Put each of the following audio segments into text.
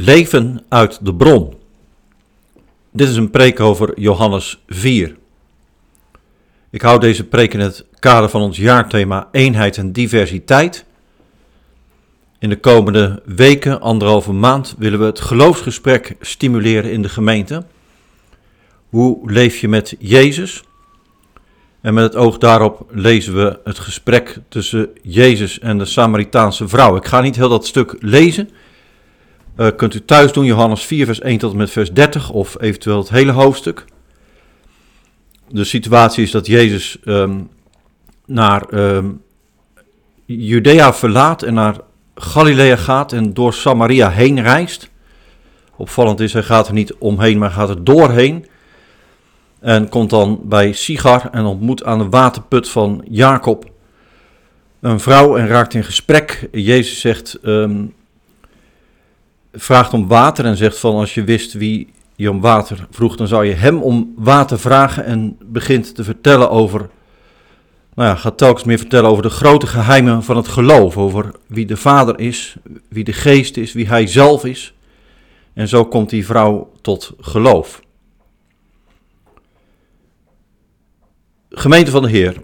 Leven uit de bron. Dit is een preek over Johannes 4. Ik hou deze preek in het kader van ons jaarthema Eenheid en Diversiteit. In de komende weken, anderhalve maand, willen we het geloofsgesprek stimuleren in de gemeente. Hoe leef je met Jezus? En met het oog daarop lezen we het gesprek tussen Jezus en de Samaritaanse vrouw. Ik ga niet heel dat stuk lezen. Uh, kunt u thuis doen, Johannes 4, vers 1 tot en met vers 30, of eventueel het hele hoofdstuk. De situatie is dat Jezus um, naar um, Judea verlaat en naar Galilea gaat en door Samaria heen reist. Opvallend is, hij gaat er niet omheen, maar gaat er doorheen. En komt dan bij Sigar en ontmoet aan de waterput van Jacob een vrouw en raakt in gesprek. Jezus zegt, um, vraagt om water en zegt van als je wist wie je om water vroeg, dan zou je hem om water vragen en begint te vertellen over, nou ja, gaat telkens meer vertellen over de grote geheimen van het geloof, over wie de Vader is, wie de Geest is, wie Hij zelf is. En zo komt die vrouw tot geloof. Gemeente van de Heer,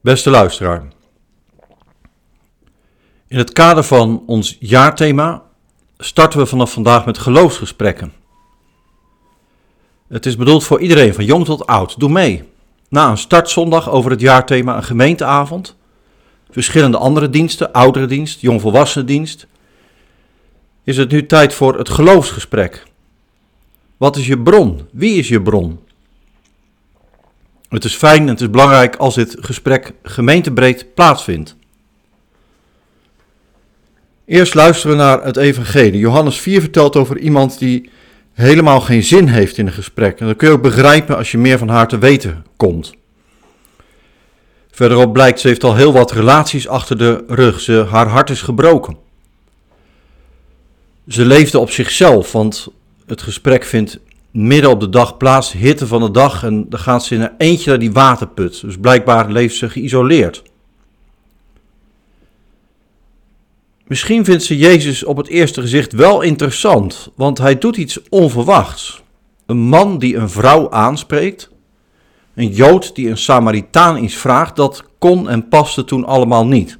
beste luisteraar. In het kader van ons jaarthema starten we vanaf vandaag met geloofsgesprekken. Het is bedoeld voor iedereen, van jong tot oud. Doe mee. Na een startzondag over het jaarthema een gemeenteavond, verschillende andere diensten, ouderendienst, jongvolwassenendienst, is het nu tijd voor het geloofsgesprek. Wat is je bron? Wie is je bron? Het is fijn en het is belangrijk als dit gesprek gemeentebreed plaatsvindt. Eerst luisteren we naar het evangelie. Johannes 4 vertelt over iemand die helemaal geen zin heeft in een gesprek. En dat kun je ook begrijpen als je meer van haar te weten komt. Verderop blijkt, ze heeft al heel wat relaties achter de rug. Ze, haar hart is gebroken. Ze leefde op zichzelf, want het gesprek vindt midden op de dag plaats, hitte van de dag. En dan gaat ze in een eentje naar die waterput. Dus blijkbaar leeft ze geïsoleerd. Misschien vindt ze Jezus op het eerste gezicht wel interessant, want hij doet iets onverwachts. Een man die een vrouw aanspreekt, een Jood die een Samaritaan iets vraagt, dat kon en paste toen allemaal niet.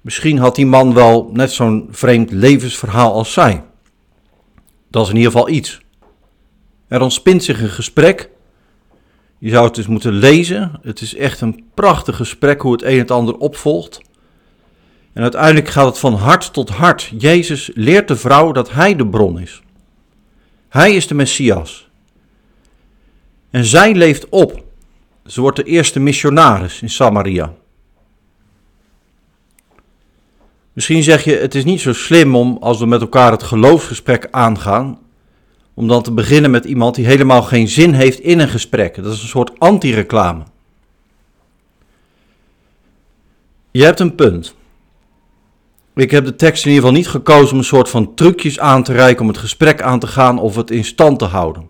Misschien had die man wel net zo'n vreemd levensverhaal als zij. Dat is in ieder geval iets. Er ontspint zich een gesprek. Je zou het dus moeten lezen. Het is echt een prachtig gesprek hoe het een het ander opvolgt. En uiteindelijk gaat het van hart tot hart. Jezus leert de vrouw dat hij de bron is. Hij is de Messias. En zij leeft op. Ze wordt de eerste missionaris in Samaria. Misschien zeg je, het is niet zo slim om, als we met elkaar het geloofsgesprek aangaan, om dan te beginnen met iemand die helemaal geen zin heeft in een gesprek. Dat is een soort anti-reclame. Je hebt een punt. Ik heb de tekst in ieder geval niet gekozen om een soort van trucjes aan te reiken om het gesprek aan te gaan of het in stand te houden.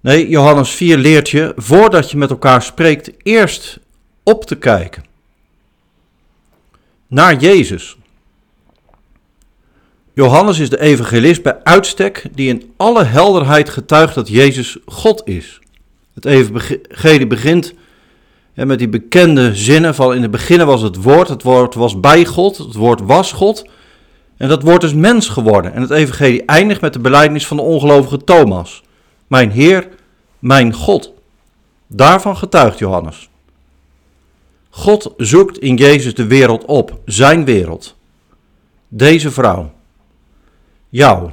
Nee, Johannes 4 leert je, voordat je met elkaar spreekt, eerst op te kijken. Naar Jezus. Johannes is de evangelist bij uitstek die in alle helderheid getuigt dat Jezus God is. Het evangelie begint en met die bekende zinnen van in het begin was het woord, het woord was bij God, het woord was God. En dat woord is mens geworden. En het evangelie eindigt met de belijdenis van de ongelovige Thomas. Mijn Heer, mijn God. Daarvan getuigt Johannes. God zoekt in Jezus de wereld op, zijn wereld. Deze vrouw. Jou.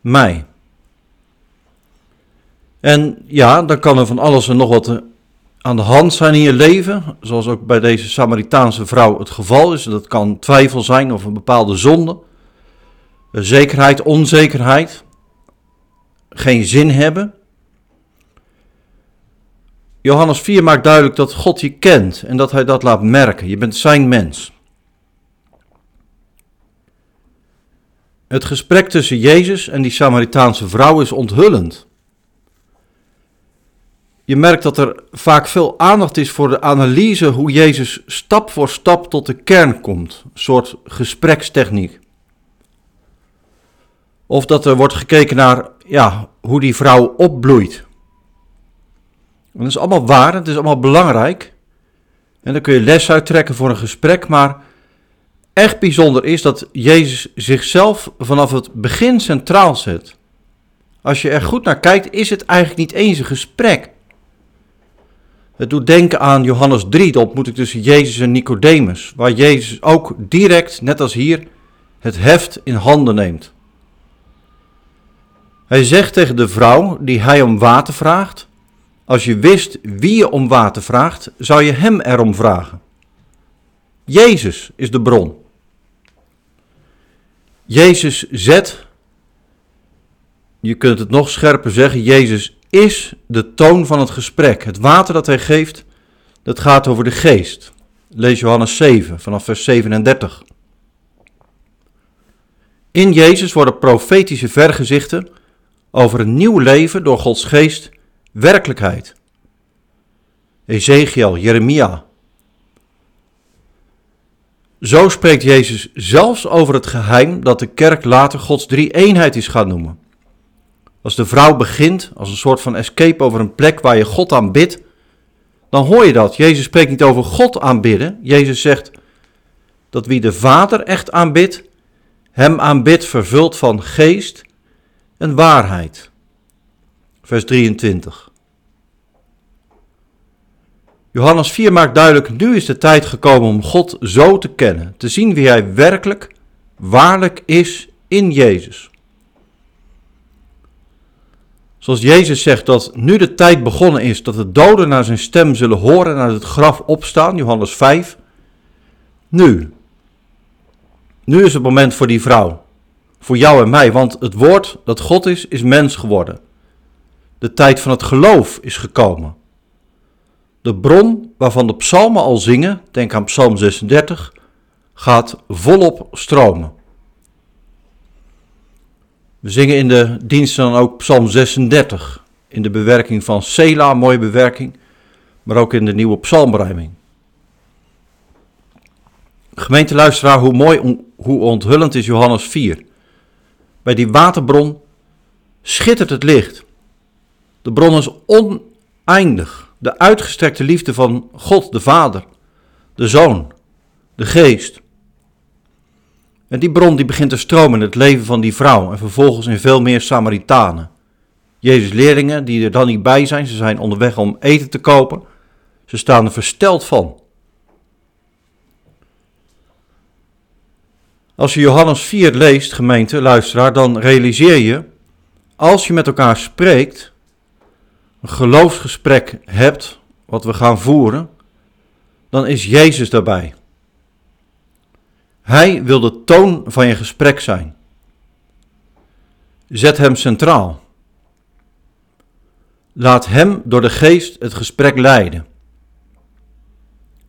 Mij. En ja, dan kan er van alles en nog wat aan de hand zijn in je leven, zoals ook bij deze Samaritaanse vrouw het geval is. Dat kan twijfel zijn of een bepaalde zonde, zekerheid, onzekerheid, geen zin hebben. Johannes 4 maakt duidelijk dat God je kent en dat hij dat laat merken. Je bent zijn mens. Het gesprek tussen Jezus en die Samaritaanse vrouw is onthullend. Je merkt dat er vaak veel aandacht is voor de analyse hoe Jezus stap voor stap tot de kern komt. Een soort gesprekstechniek. Of dat er wordt gekeken naar ja, hoe die vrouw opbloeit. dat is allemaal waar, het is allemaal belangrijk. En daar kun je les uit trekken voor een gesprek. Maar echt bijzonder is dat Jezus zichzelf vanaf het begin centraal zet. Als je er goed naar kijkt, is het eigenlijk niet eens een gesprek. Het doet denken aan Johannes 3, de ontmoeting tussen Jezus en Nicodemus, waar Jezus ook direct, net als hier, het heft in handen neemt. Hij zegt tegen de vrouw die hij om water vraagt: Als je wist wie je om water vraagt, zou je hem erom vragen. Jezus is de bron. Jezus zet, je kunt het nog scherper zeggen, Jezus is de toon van het gesprek. Het water dat hij geeft, dat gaat over de geest. Lees Johannes 7 vanaf vers 37. In Jezus worden profetische vergezichten over een nieuw leven door Gods geest werkelijkheid. Ezekiel, Jeremia. Zo spreekt Jezus zelfs over het geheim dat de kerk later Gods drie eenheid is gaan noemen. Als de vrouw begint als een soort van escape over een plek waar je God aanbidt, dan hoor je dat. Jezus spreekt niet over God aanbidden. Jezus zegt dat wie de Vader echt aanbidt, hem aanbidt vervuld van geest en waarheid. Vers 23. Johannes 4 maakt duidelijk, nu is de tijd gekomen om God zo te kennen, te zien wie hij werkelijk, waarlijk is in Jezus. Zoals Jezus zegt dat nu de tijd begonnen is dat de doden naar zijn stem zullen horen en uit het graf opstaan, Johannes 5. Nu, nu is het moment voor die vrouw, voor jou en mij, want het woord dat God is, is mens geworden. De tijd van het geloof is gekomen. De bron waarvan de psalmen al zingen, denk aan Psalm 36, gaat volop stromen. We zingen in de diensten dan ook Psalm 36, in de bewerking van Sela, mooie bewerking, maar ook in de nieuwe psalmruiming. Gemeenteluisteraar, hoe mooi, hoe onthullend is Johannes 4. Bij die waterbron schittert het licht. De bron is oneindig. De uitgestrekte liefde van God, de Vader, de Zoon, de Geest. En die bron die begint te stromen in het leven van die vrouw en vervolgens in veel meer Samaritanen. Jezus' leerlingen die er dan niet bij zijn, ze zijn onderweg om eten te kopen. Ze staan er versteld van. Als je Johannes 4 leest, gemeente, luisteraar, dan realiseer je, als je met elkaar spreekt, een geloofsgesprek hebt, wat we gaan voeren, dan is Jezus daarbij. Hij wil de toon van je gesprek zijn. Zet hem centraal. Laat hem door de geest het gesprek leiden.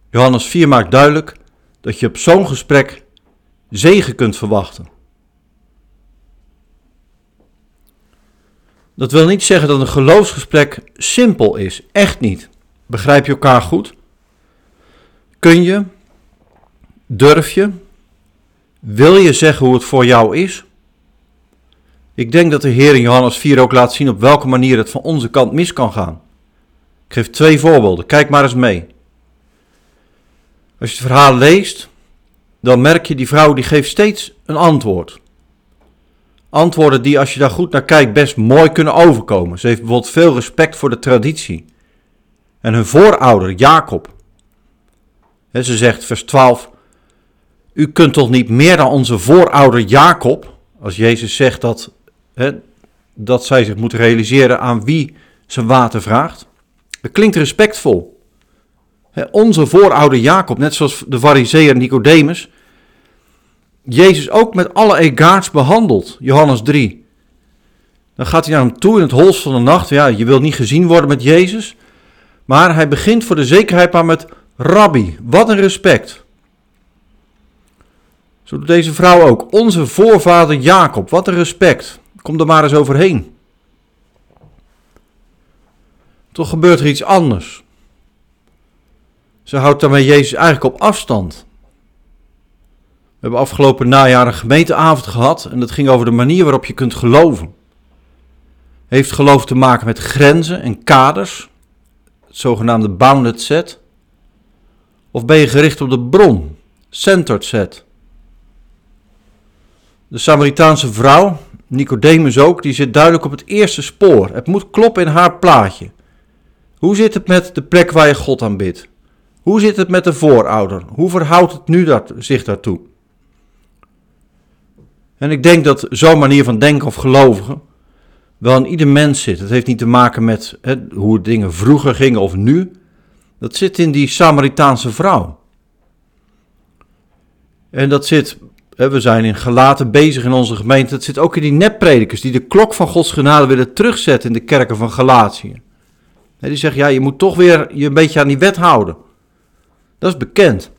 Johannes 4 maakt duidelijk dat je op zo'n gesprek zegen kunt verwachten. Dat wil niet zeggen dat een geloofsgesprek simpel is. Echt niet. Begrijp je elkaar goed? Kun je, durf je, wil je zeggen hoe het voor jou is? Ik denk dat de Heer in Johannes 4 ook laat zien op welke manier het van onze kant mis kan gaan. Ik geef twee voorbeelden. Kijk maar eens mee. Als je het verhaal leest, dan merk je die vrouw die geeft steeds een antwoord. Antwoorden die, als je daar goed naar kijkt, best mooi kunnen overkomen. Ze heeft bijvoorbeeld veel respect voor de traditie. En hun voorouder, Jacob. ze zegt, vers 12, u kunt toch niet meer dan onze voorouder Jacob, als Jezus zegt dat, hè, dat zij zich moet realiseren aan wie ze water vraagt. Dat klinkt respectvol. Hè, onze voorouder Jacob, net zoals de fariseer Nicodemus, Jezus ook met alle egaars behandeld. Johannes 3. Dan gaat hij naar hem toe in het hols van de nacht. Ja, je wilt niet gezien worden met Jezus. Maar hij begint voor de zekerheid maar met Rabbi. Wat een respect. Zo doet deze vrouw ook. Onze voorvader Jacob. Wat een respect. Kom er maar eens overheen. Toch gebeurt er iets anders. Ze houdt daarmee Jezus eigenlijk op afstand. We hebben afgelopen najaar een gemeenteavond gehad en dat ging over de manier waarop je kunt geloven. Heeft geloof te maken met grenzen en kaders, het zogenaamde bounded set? Of ben je gericht op de bron, centered set? De Samaritaanse vrouw, Nicodemus ook, die zit duidelijk op het eerste spoor. Het moet kloppen in haar plaatje. Hoe zit het met de plek waar je God aanbidt? Hoe zit het met de voorouder? Hoe verhoudt het nu dat, zich daartoe? En ik denk dat zo'n manier van denken of gelovigen wel in ieder mens zit. Het heeft niet te maken met hè, hoe dingen vroeger gingen of nu. Dat zit in die Samaritaanse vrouw. En dat zit, we zijn in gelaten bezig in onze gemeente. Dat zit ook in die neppredikers die de klok van Gods genade willen terugzetten in de kerken van Galatië. Die zeggen, ja, je moet toch weer je een beetje aan die wet houden. Dat is bekend.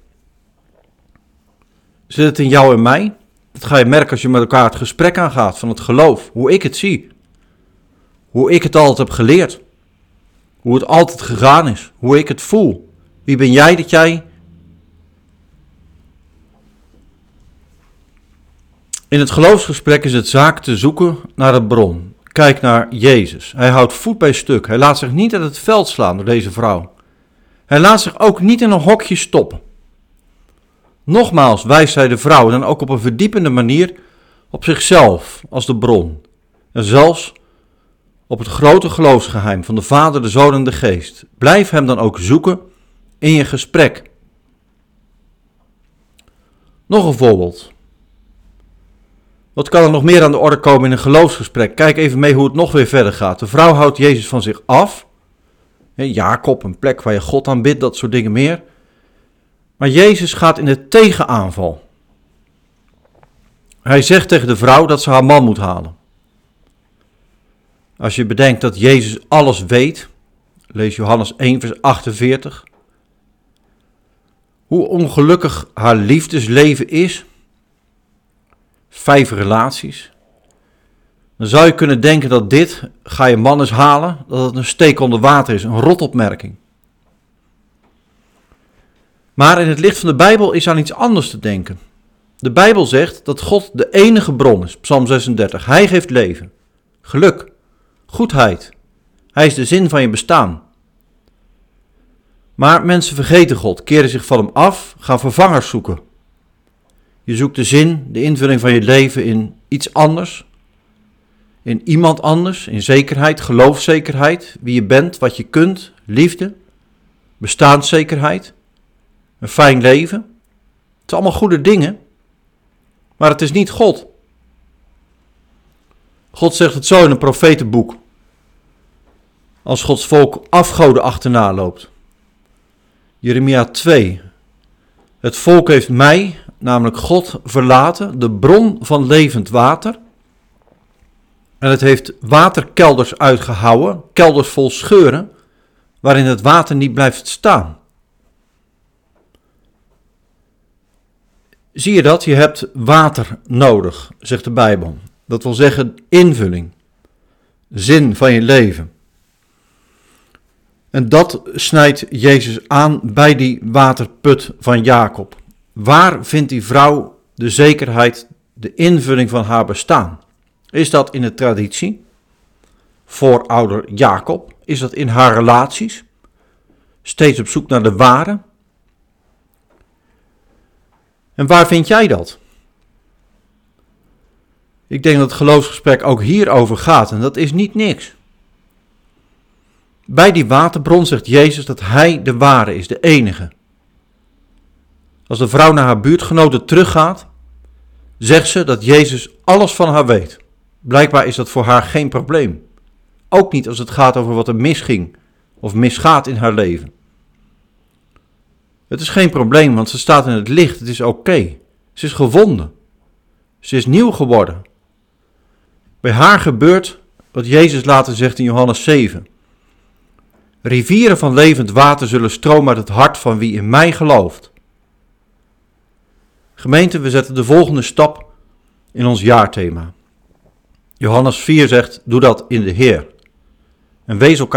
Zit het in jou en mij? Dat ga je merken als je met elkaar het gesprek aangaat van het geloof. Hoe ik het zie. Hoe ik het altijd heb geleerd. Hoe het altijd gegaan is. Hoe ik het voel. Wie ben jij dat jij. In het geloofsgesprek is het zaak te zoeken naar de bron. Kijk naar Jezus. Hij houdt voet bij stuk. Hij laat zich niet uit het veld slaan door deze vrouw. Hij laat zich ook niet in een hokje stoppen. Nogmaals wijst hij de vrouw dan ook op een verdiepende manier op zichzelf als de bron. En zelfs op het grote geloofsgeheim van de Vader, de Zoon en de Geest. Blijf hem dan ook zoeken in je gesprek. Nog een voorbeeld. Wat kan er nog meer aan de orde komen in een geloofsgesprek? Kijk even mee hoe het nog weer verder gaat. De vrouw houdt Jezus van zich af. Jacob, een plek waar je God aanbidt, dat soort dingen meer. Maar Jezus gaat in de tegenaanval. Hij zegt tegen de vrouw dat ze haar man moet halen. Als je bedenkt dat Jezus alles weet, lees Johannes 1, vers 48. Hoe ongelukkig haar liefdesleven is. Vijf relaties. Dan zou je kunnen denken dat dit, ga je man eens halen, dat het een steek onder water is, een rotopmerking. Maar in het licht van de Bijbel is aan iets anders te denken. De Bijbel zegt dat God de enige bron is, Psalm 36. Hij geeft leven, geluk, goedheid. Hij is de zin van je bestaan. Maar mensen vergeten God, keren zich van hem af, gaan vervangers zoeken. Je zoekt de zin, de invulling van je leven in iets anders, in iemand anders, in zekerheid, geloofszekerheid, wie je bent, wat je kunt, liefde, bestaanszekerheid, een fijn leven. Het zijn allemaal goede dingen, maar het is niet God. God zegt het zo in een profetenboek. Als Gods volk afgoden achterna loopt. Jeremia 2. Het volk heeft mij, namelijk God, verlaten, de bron van levend water en het heeft waterkelders uitgehouwen, kelders vol scheuren, waarin het water niet blijft staan. Zie je dat? Je hebt water nodig, zegt de Bijbel. Dat wil zeggen invulling, zin van je leven. En dat snijdt Jezus aan bij die waterput van Jacob. Waar vindt die vrouw de zekerheid, de invulling van haar bestaan? Is dat in de traditie? Voor ouder Jacob? Is dat in haar relaties? Steeds op zoek naar de ware? En waar vind jij dat? Ik denk dat het geloofsgesprek ook hierover gaat en dat is niet niks. Bij die waterbron zegt Jezus dat Hij de ware is, de enige. Als de vrouw naar haar buurtgenoten teruggaat, zegt ze dat Jezus alles van haar weet. Blijkbaar is dat voor haar geen probleem. Ook niet als het gaat over wat er misging of misgaat in haar leven. Het is geen probleem, want ze staat in het licht. Het is oké. Ze is gevonden. Ze is nieuw geworden. Bij haar gebeurt wat Jezus later zegt in Johannes 7. Rivieren van levend water zullen stromen uit het hart van wie in mij gelooft. Gemeente, we zetten de volgende stap in ons jaarthema. Johannes 4 zegt, doe dat in de Heer. En wees elkaar